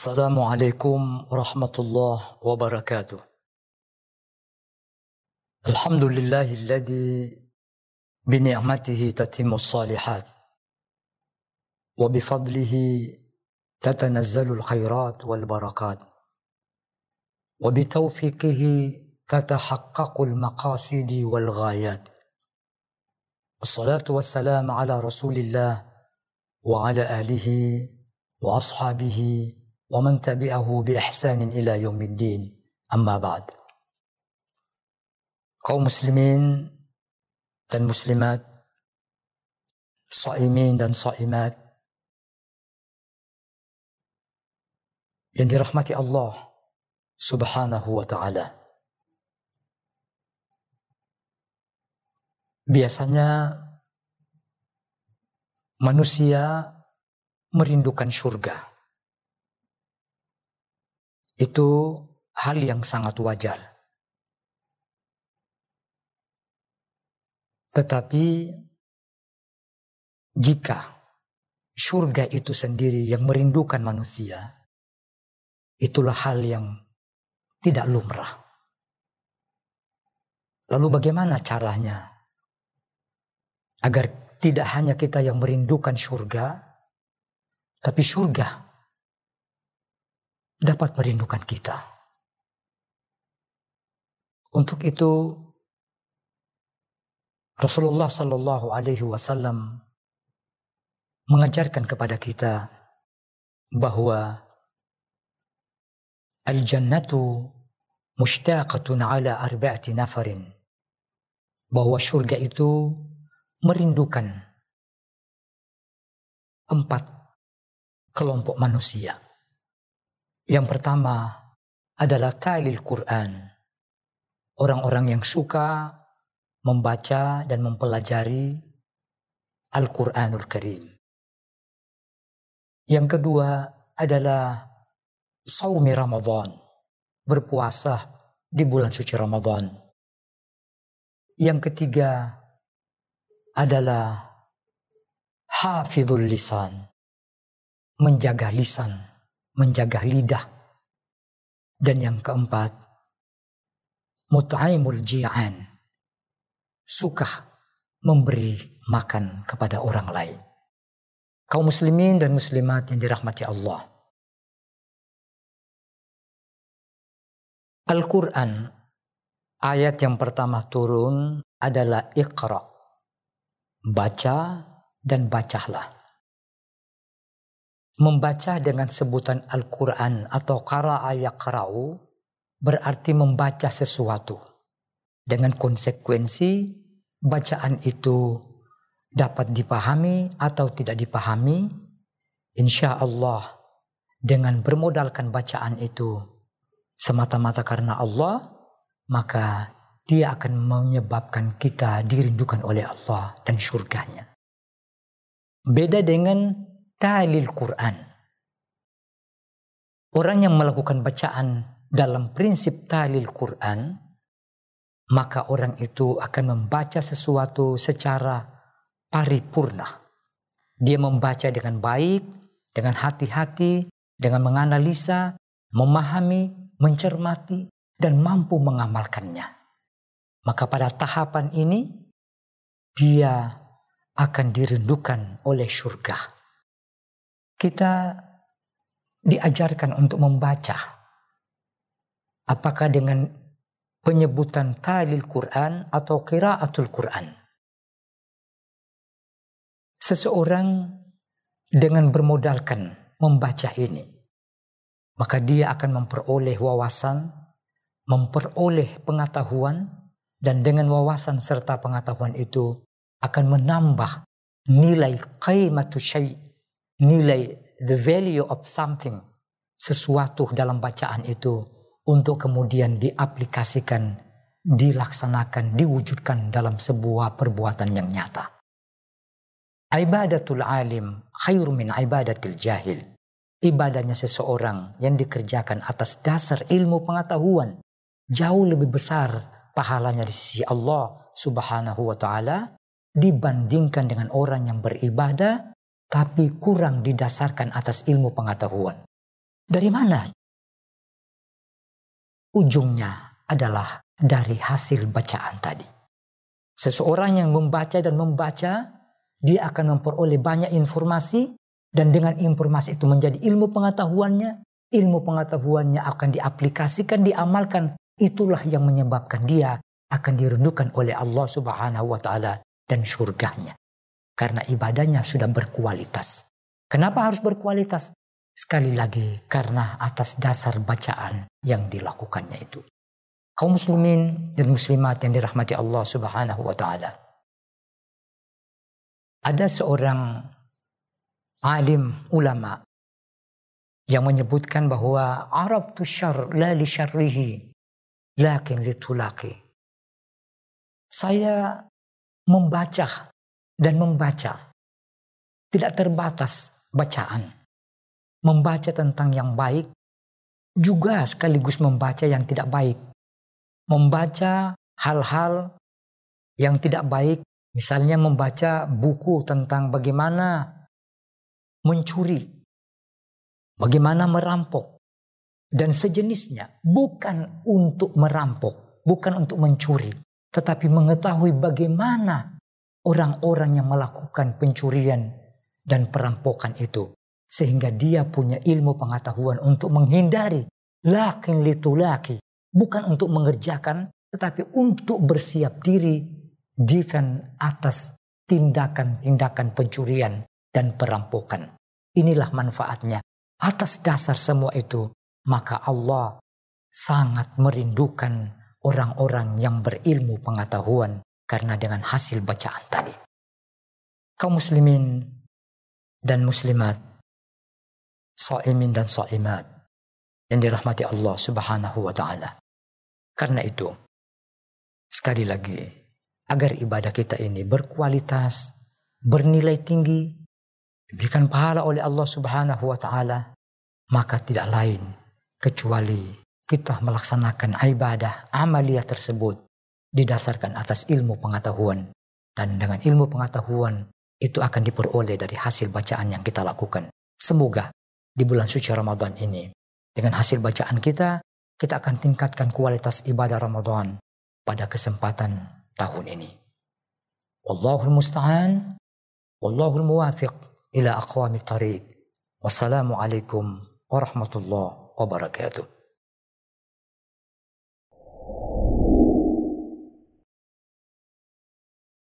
السلام عليكم ورحمة الله وبركاته. الحمد لله الذي بنعمته تتم الصالحات وبفضله تتنزل الخيرات والبركات وبتوفيقه تتحقق المقاصد والغايات. الصلاة والسلام على رسول الله وعلى آله وأصحابه ومن تبعه بإحسان إلى يوم الدين أما بعد kaum muslimin dan muslimat saimin dan saimat yang dirahmati Allah subhanahu wa ta'ala biasanya manusia merindukan surga itu hal yang sangat wajar. Tetapi jika surga itu sendiri yang merindukan manusia, itulah hal yang tidak lumrah. Lalu bagaimana caranya agar tidak hanya kita yang merindukan surga, tapi surga dapat merindukan kita. Untuk itu Rasulullah Shallallahu Alaihi Wasallam mengajarkan kepada kita bahwa al-jannatu mushtaqatun ala arba'ati nafarin bahwa surga itu merindukan empat kelompok manusia. Yang pertama adalah talil Quran. Orang-orang yang suka membaca dan mempelajari Al-Quranul Karim. Yang kedua adalah saumi Ramadan. Berpuasa di bulan suci Ramadan. Yang ketiga adalah hafizul lisan. Menjaga lisan menjaga lidah. Dan yang keempat, mut'aimul ji'an. Suka memberi makan kepada orang lain. Kaum muslimin dan muslimat yang dirahmati Allah. Al-Quran ayat yang pertama turun adalah Iqra. Baca dan bacalah membaca dengan sebutan Al-Quran atau kara'a yakra'u berarti membaca sesuatu. Dengan konsekuensi bacaan itu dapat dipahami atau tidak dipahami, insya Allah dengan bermodalkan bacaan itu semata-mata karena Allah, maka dia akan menyebabkan kita dirindukan oleh Allah dan surganya. Beda dengan talil Quran. Orang yang melakukan bacaan dalam prinsip talil Quran, maka orang itu akan membaca sesuatu secara paripurna. Dia membaca dengan baik, dengan hati-hati, dengan menganalisa, memahami, mencermati, dan mampu mengamalkannya. Maka pada tahapan ini, dia akan dirindukan oleh surga kita diajarkan untuk membaca. Apakah dengan penyebutan talil Quran atau kiraatul Quran. Seseorang dengan bermodalkan membaca ini, maka dia akan memperoleh wawasan, memperoleh pengetahuan, dan dengan wawasan serta pengetahuan itu akan menambah nilai qaimatu syai' nilai the value of something sesuatu dalam bacaan itu untuk kemudian diaplikasikan, dilaksanakan, diwujudkan dalam sebuah perbuatan yang nyata. Ibadatul alim khair min ibadatil jahil. Ibadahnya seseorang yang dikerjakan atas dasar ilmu pengetahuan jauh lebih besar pahalanya di sisi Allah Subhanahu wa taala dibandingkan dengan orang yang beribadah tapi kurang didasarkan atas ilmu pengetahuan. Dari mana? Ujungnya adalah dari hasil bacaan tadi. Seseorang yang membaca dan membaca, dia akan memperoleh banyak informasi dan dengan informasi itu menjadi ilmu pengetahuannya, ilmu pengetahuannya akan diaplikasikan, diamalkan. Itulah yang menyebabkan dia akan dirundukan oleh Allah Subhanahu wa taala dan surganya. Karena ibadahnya sudah berkualitas. Kenapa harus berkualitas? Sekali lagi karena atas dasar bacaan yang dilakukannya itu. Kaum muslimin dan muslimat yang dirahmati Allah Subhanahu wa taala. Ada seorang alim ulama yang menyebutkan bahwa Arab tu syar la li syarrihi lakin li tulaki. Saya membaca dan membaca. Tidak terbatas bacaan. Membaca tentang yang baik, juga sekaligus membaca yang tidak baik. Membaca hal-hal yang tidak baik, misalnya membaca buku tentang bagaimana mencuri, bagaimana merampok, dan sejenisnya, bukan untuk merampok, bukan untuk mencuri, tetapi mengetahui bagaimana orang-orang yang melakukan pencurian dan perampokan itu sehingga dia punya ilmu pengetahuan untuk menghindari lakin litulaki. Bukan untuk mengerjakan, tetapi untuk bersiap diri defend atas tindakan-tindakan pencurian dan perampokan. Inilah manfaatnya. Atas dasar semua itu, maka Allah sangat merindukan orang-orang yang berilmu pengetahuan karena dengan hasil bacaan tadi. Kaum muslimin dan muslimat sa'imin dan sa'imat yang dirahmati Allah Subhanahu wa taala. Karena itu, sekali lagi, agar ibadah kita ini berkualitas, bernilai tinggi, diberikan pahala oleh Allah Subhanahu wa taala, maka tidak lain kecuali kita melaksanakan ibadah amaliyah tersebut didasarkan atas ilmu pengetahuan dan dengan ilmu pengetahuan itu akan diperoleh dari hasil bacaan yang kita lakukan. Semoga di bulan suci Ramadan ini. Dengan hasil bacaan kita, kita akan tingkatkan kualitas ibadah Ramadan pada kesempatan tahun ini. Wallahul musta'an, wallahul muwafiq ila aqwamit tariq. Wassalamualaikum warahmatullahi wabarakatuh.